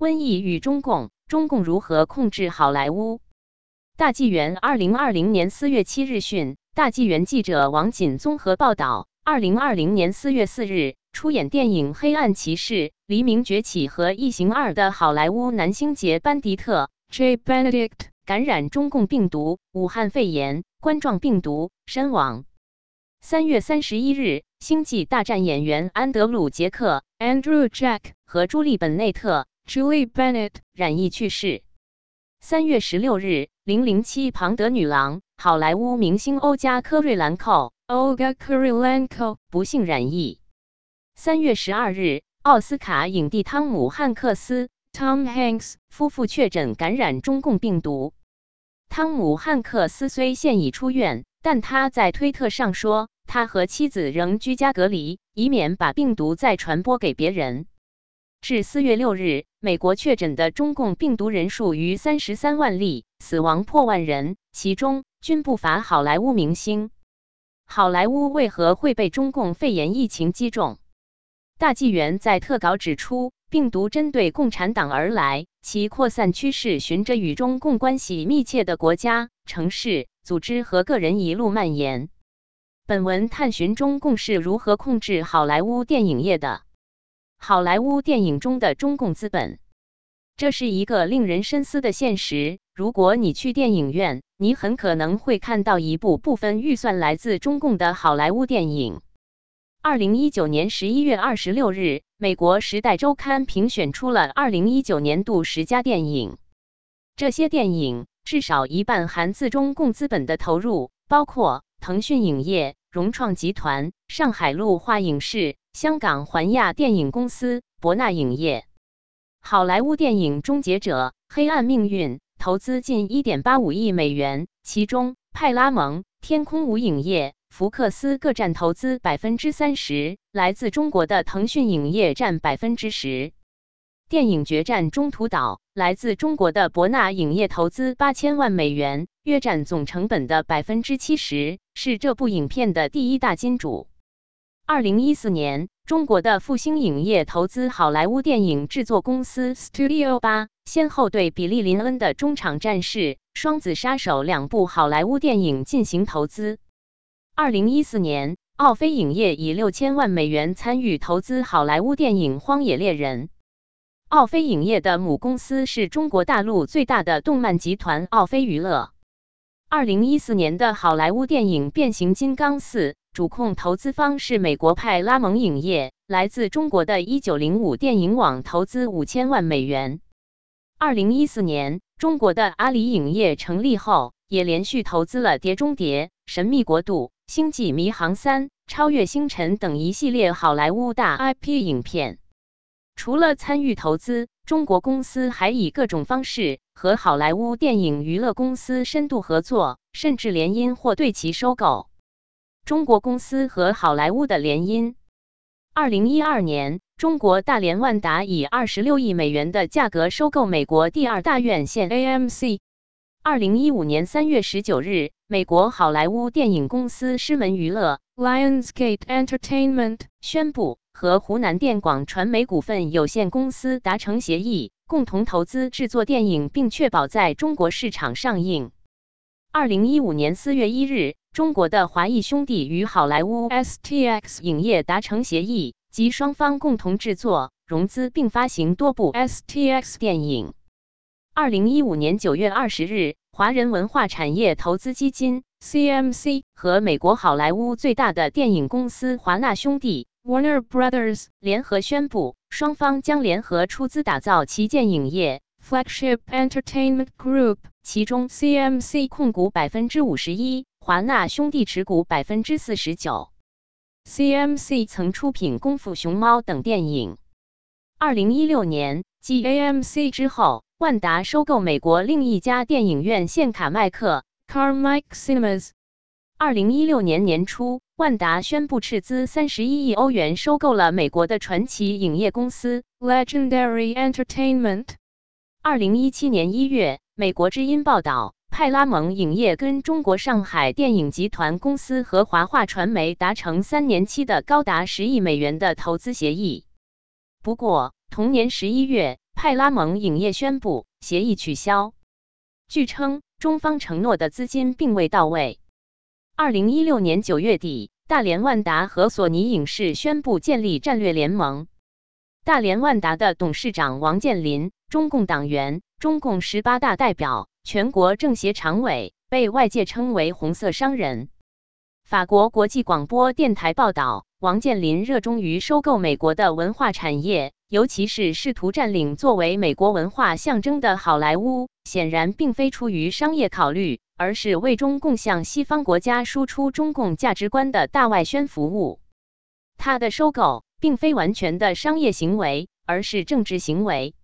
瘟疫与中共，中共如何控制好莱坞？大纪元二零二零年四月七日讯，大纪元记者王锦综合报道：二零二零年四月四日，出演电影《黑暗骑士》《黎明崛起》和《异形二》的好莱坞男星杰·班迪特 （J. Benedict） 感染中共病毒武汉肺炎冠状病毒身亡。三月三十一日，《星际大战》演员安德鲁·杰克 （Andrew Jack） 和朱莉·本内特。Julie Bennett 染疫去世。三月十六日，零零七庞德女郎、好莱坞明星欧加科瑞兰蔻 Olga Kurylenko 不幸染疫。三月十二日，奥斯卡影帝汤姆汉克斯 Tom Hanks 夫妇确诊感染中共病毒。汤姆汉克斯虽现已出院，但他在推特上说，他和妻子仍居家隔离，以免把病毒再传播给别人。至四月六日，美国确诊的中共病毒人数逾三十三万例，死亡破万人，其中均不乏好莱坞明星。好莱坞为何会被中共肺炎疫情击中？大纪元在特稿指出，病毒针对共产党而来，其扩散趋势循着与中共关系密切的国家、城市、组织和个人一路蔓延。本文探寻中共是如何控制好莱坞电影业的。好莱坞电影中的中共资本，这是一个令人深思的现实。如果你去电影院，你很可能会看到一部部分预算来自中共的好莱坞电影。二零一九年十一月二十六日，美国《时代周刊》评选出了二零一九年度十佳电影，这些电影至少一半含自中共资本的投入，包括腾讯影业、融创集团、上海路化影视。香港环亚电影公司、博纳影业、好莱坞电影《终结者》《黑暗命运》投资近一点八五亿美元，其中派拉蒙、天空无影业、福克斯各占投资百分之三十，来自中国的腾讯影业占百分之十。电影《决战中途岛》来自中国的博纳影业投资八千万美元，约占总成本的百分之七十，是这部影片的第一大金主。二零一四年，中国的复星影业投资好莱坞电影制作公司 Studio 八，先后对比利林恩的《中场战士》《双子杀手》两部好莱坞电影进行投资。二零一四年，奥飞影业以六千万美元参与投资好莱坞电影《荒野猎人》。奥飞影业的母公司是中国大陆最大的动漫集团奥飞娱乐。二零一四年的好莱坞电影《变形金刚四》。主控投资方是美国派拉蒙影业，来自中国的一九零五电影网投资五千万美元。二零一四年，中国的阿里影业成立后，也连续投资了《碟中谍》《神秘国度》《星际迷航三》《超越星辰》等一系列好莱坞大 IP 影片。除了参与投资，中国公司还以各种方式和好莱坞电影娱乐公司深度合作，甚至联姻或对其收购。中国公司和好莱坞的联姻。二零一二年，中国大连万达以二十六亿美元的价格收购美国第二大院线 AMC。二零一五年三月十九日，美国好莱坞电影公司狮门娱乐 Lionsgate Entertainment 宣布和湖南电广传媒股份有限公司达成协议，共同投资制作电影，并确保在中国市场上映。二零一五年四月一日。中国的华谊兄弟与好莱坞 STX 影业达成协议，即双方共同制作、融资并发行多部 STX 电影。二零一五年九月二十日，华人文化产业投资基金 CMC 和美国好莱坞最大的电影公司华纳兄弟 Warner Brothers 联合宣布，双方将联合出资打造旗舰影业 Flagship Entertainment Group，其中 CMC 控股百分之五十一。华纳兄弟持股百分之四十九，CMC 曾出品《功夫熊猫》等电影。二零一六年，继 AMC 之后，万达收购美国另一家电影院线卡麦克 Carmike Cinemas。二零一六年年初，万达宣布斥资三十一亿欧元收购了美国的传奇影业公司 Legendary Entertainment。二零一七年一月，美国之音报道。派拉蒙影业跟中国上海电影集团公司和华化传媒达成三年期的高达十亿美元的投资协议。不过，同年十一月，派拉蒙影业宣布协议取消。据称，中方承诺的资金并未到位。二零一六年九月底，大连万达和索尼影视宣布建立战略联盟。大连万达的董事长王健林，中共党员，中共十八大代表，全国政协常委，被外界称为“红色商人”。法国国际广播电台报道，王健林热衷于收购美国的文化产业。尤其是试图占领作为美国文化象征的好莱坞，显然并非出于商业考虑，而是为中共向西方国家输出中共价值观的大外宣服务。他的收购并非完全的商业行为，而是政治行为。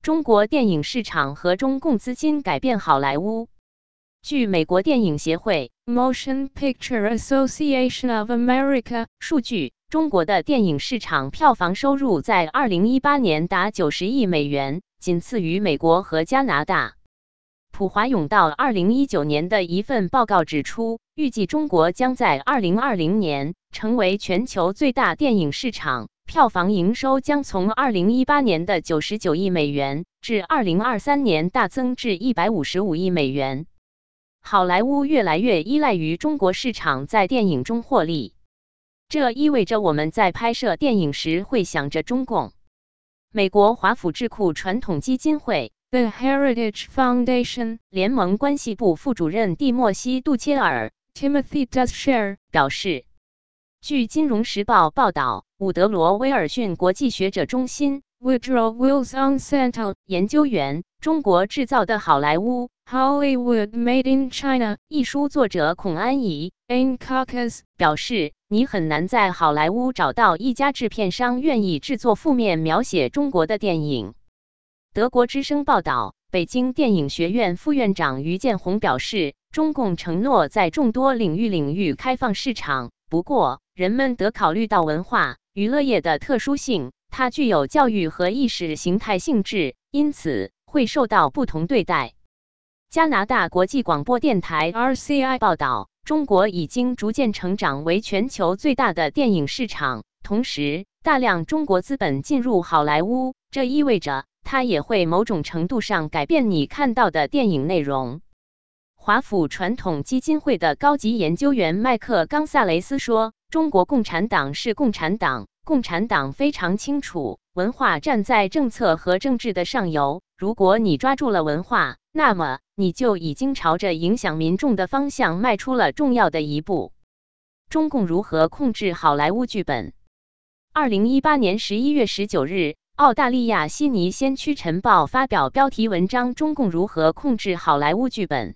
中国电影市场和中共资金改变好莱坞。据美国电影协会 （Motion Picture Association of America） 数据。中国的电影市场票房收入在二零一八年达九十亿美元，仅次于美国和加拿大。普华永道二零一九年的一份报告指出，预计中国将在二零二零年成为全球最大电影市场，票房营收将从二零一八年的九十九亿美元至二零二三年大增至一百五十五亿美元。好莱坞越来越依赖于中国市场在电影中获利。这意味着我们在拍摄电影时会想着中共。美国华府智库传统基金会 （The Heritage Foundation） 联盟关系部副主任蒂莫西·杜切尔 （Timothy Duscher 表示，据《金融时报》报道，伍德罗·威尔逊国际学者中心 （Woodrow Wilson Center） 研究员，《中国制造的好莱坞》。Hollywood Made in China 一书作者孔安怡 （In Caucus） 表示，你很难在好莱坞找到一家制片商愿意制作负面描写中国的电影。德国之声报道，北京电影学院副院长于建宏表示，中共承诺在众多领域领域开放市场，不过人们得考虑到文化娱乐业的特殊性，它具有教育和意识形态性质，因此会受到不同对待。加拿大国际广播电台 RCI 报道，中国已经逐渐成长为全球最大的电影市场，同时大量中国资本进入好莱坞，这意味着它也会某种程度上改变你看到的电影内容。华府传统基金会的高级研究员麦克冈萨雷斯说：“中国共产党是共产党，共产党非常清楚，文化站在政策和政治的上游。如果你抓住了文化，那么。”你就已经朝着影响民众的方向迈出了重要的一步。中共如何控制好莱坞剧本？二零一八年十一月十九日，澳大利亚悉尼先驱晨报发表标题文章：中共如何控制好莱坞剧本？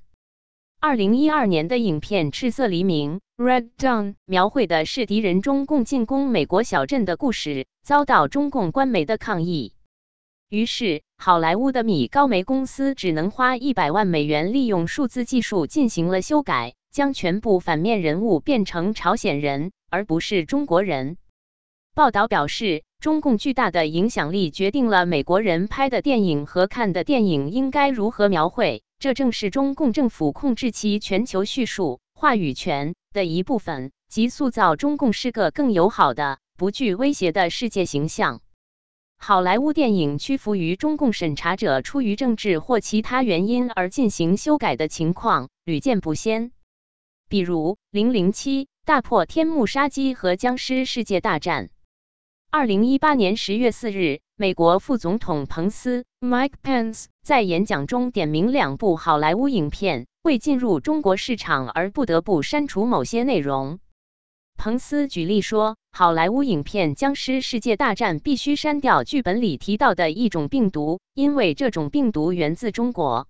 二零一二年的影片《赤色黎明》（Red Dawn） 描绘的是敌人中共进攻美国小镇的故事，遭到中共官媒的抗议。于是，好莱坞的米高梅公司只能花一百万美元，利用数字技术进行了修改，将全部反面人物变成朝鲜人，而不是中国人。报道表示，中共巨大的影响力决定了美国人拍的电影和看的电影应该如何描绘。这正是中共政府控制其全球叙述话语权的一部分，即塑造中共是个更友好的、不具威胁的世界形象。好莱坞电影屈服于中共审查者出于政治或其他原因而进行修改的情况屡见不鲜，比如《零零七：大破天幕杀机》和《僵尸世界大战》。二零一八年十月四日，美国副总统彭斯 （Mike Pence） 在演讲中点名两部好莱坞影片为进入中国市场而不得不删除某些内容。彭斯举例说，好莱坞影片《僵尸世界大战》必须删掉剧本里提到的一种病毒，因为这种病毒源自中国。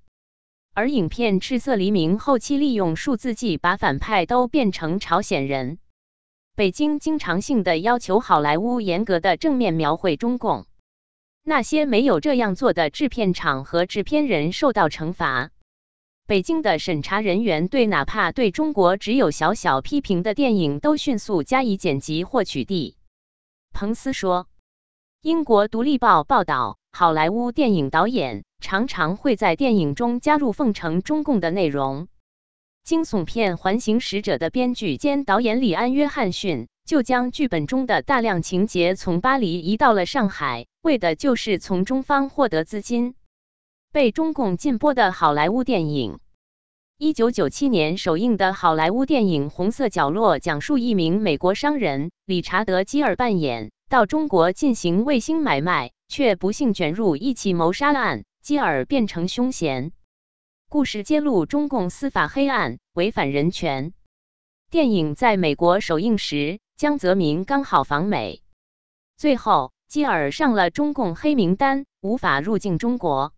而影片《赤色黎明》后期利用数字技把反派都变成朝鲜人。北京经常性的要求好莱坞严格的正面描绘中共，那些没有这样做的制片厂和制片人受到惩罚。北京的审查人员对哪怕对中国只有小小批评的电影都迅速加以剪辑或取缔。彭斯说，英国《独立报》报道，好莱坞电影导演常常会在电影中加入奉承中共的内容。惊悚片《环形使者》的编剧兼导演李安·约翰逊就将剧本中的大量情节从巴黎移到了上海，为的就是从中方获得资金。被中共禁播的好莱坞电影。一九九七年首映的好莱坞电影《红色角落》讲述一名美国商人理查德·基尔扮演到中国进行卫星买卖，却不幸卷入一起谋杀案，基尔变成凶嫌。故事揭露中共司法黑暗，违反人权。电影在美国首映时。江泽民刚好访美，最后基尔上了中共黑名单，无法入境中国。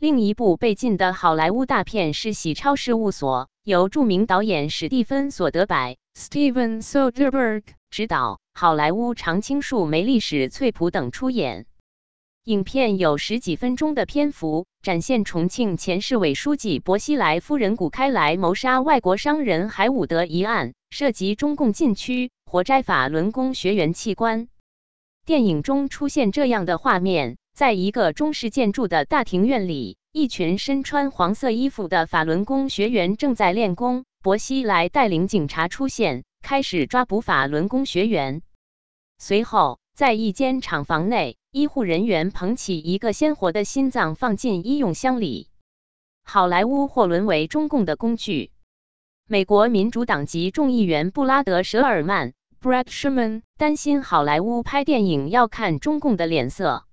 另一部被禁的好莱坞大片是《喜超事务所》，由著名导演史蒂芬·索德柏 （Steven Soderbergh） 执导，好莱坞常青树梅丽史翠普等出演。影片有十几分钟的篇幅，展现重庆前市委书记薄熙来夫人谷开来谋杀外国商人海伍德一案，涉及中共禁区活摘法轮功学员器官。电影中出现这样的画面：在一个中式建筑的大庭院里，一群身穿黄色衣服的法轮功学员正在练功。薄熙来带领警察出现，开始抓捕法轮功学员。随后，在一间厂房内。医护人员捧起一个鲜活的心脏放进医用箱里，好莱坞或沦为中共的工具。美国民主党籍众议员布拉德·舍尔曼 （Brad Sherman） 担心好莱坞拍电影要看中共的脸色。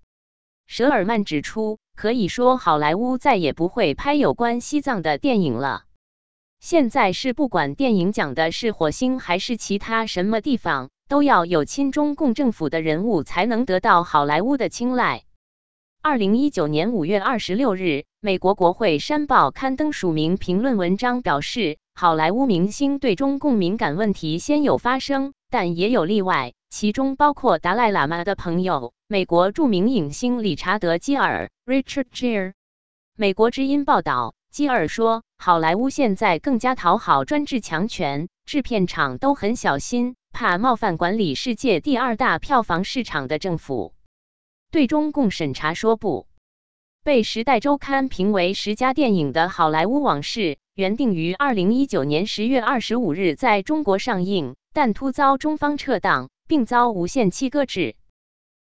舍尔曼指出，可以说好莱坞再也不会拍有关西藏的电影了。现在是不管电影讲的是火星还是其他什么地方。都要有亲中共政府的人物才能得到好莱坞的青睐。二零一九年五月二十六日，美国国会山报刊登署名评论文章，表示好莱坞明星对中共敏感问题先有发生，但也有例外，其中包括达赖喇嘛的朋友，美国著名影星理查德·基尔 （Richard Gere）。美国之音报道，基尔说，好莱坞现在更加讨好专制强权，制片厂都很小心。怕冒犯管理世界第二大票房市场的政府，对中共审查说不。被《时代周刊》评为十佳电影的《好莱坞往事》原定于二零一九年十月二十五日在中国上映，但突遭中方撤档，并遭无限期搁置。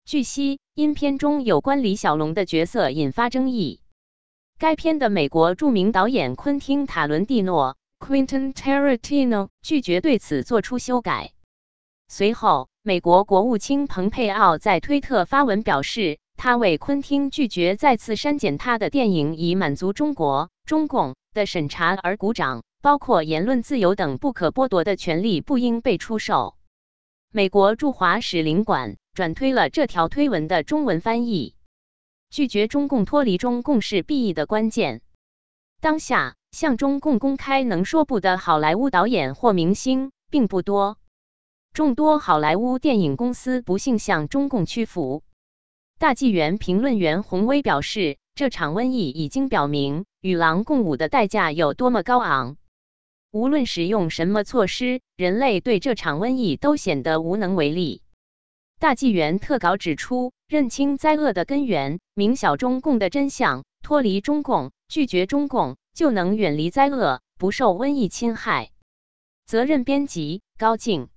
据悉，因片中有关李小龙的角色引发争议，该片的美国著名导演昆汀·塔伦蒂诺 （Quentin Tarantino） 拒绝对此作出修改。随后，美国国务卿蓬佩奥在推特发文表示，他为昆汀拒绝再次删减他的电影以满足中国中共的审查而鼓掌，包括言论自由等不可剥夺的权利不应被出售。美国驻华使领馆转推了这条推文的中文翻译，拒绝中共脱离中共是必议的关键。当下，向中共公开能说不的好莱坞导演或明星并不多。众多好莱坞电影公司不幸向中共屈服。大纪元评论员洪威表示：“这场瘟疫已经表明，与狼共舞的代价有多么高昂。无论使用什么措施，人类对这场瘟疫都显得无能为力。”大纪元特稿指出：“认清灾厄的根源，明晓中共的真相，脱离中共，拒绝中共，就能远离灾厄，不受瘟疫侵害。”责任编辑：高静。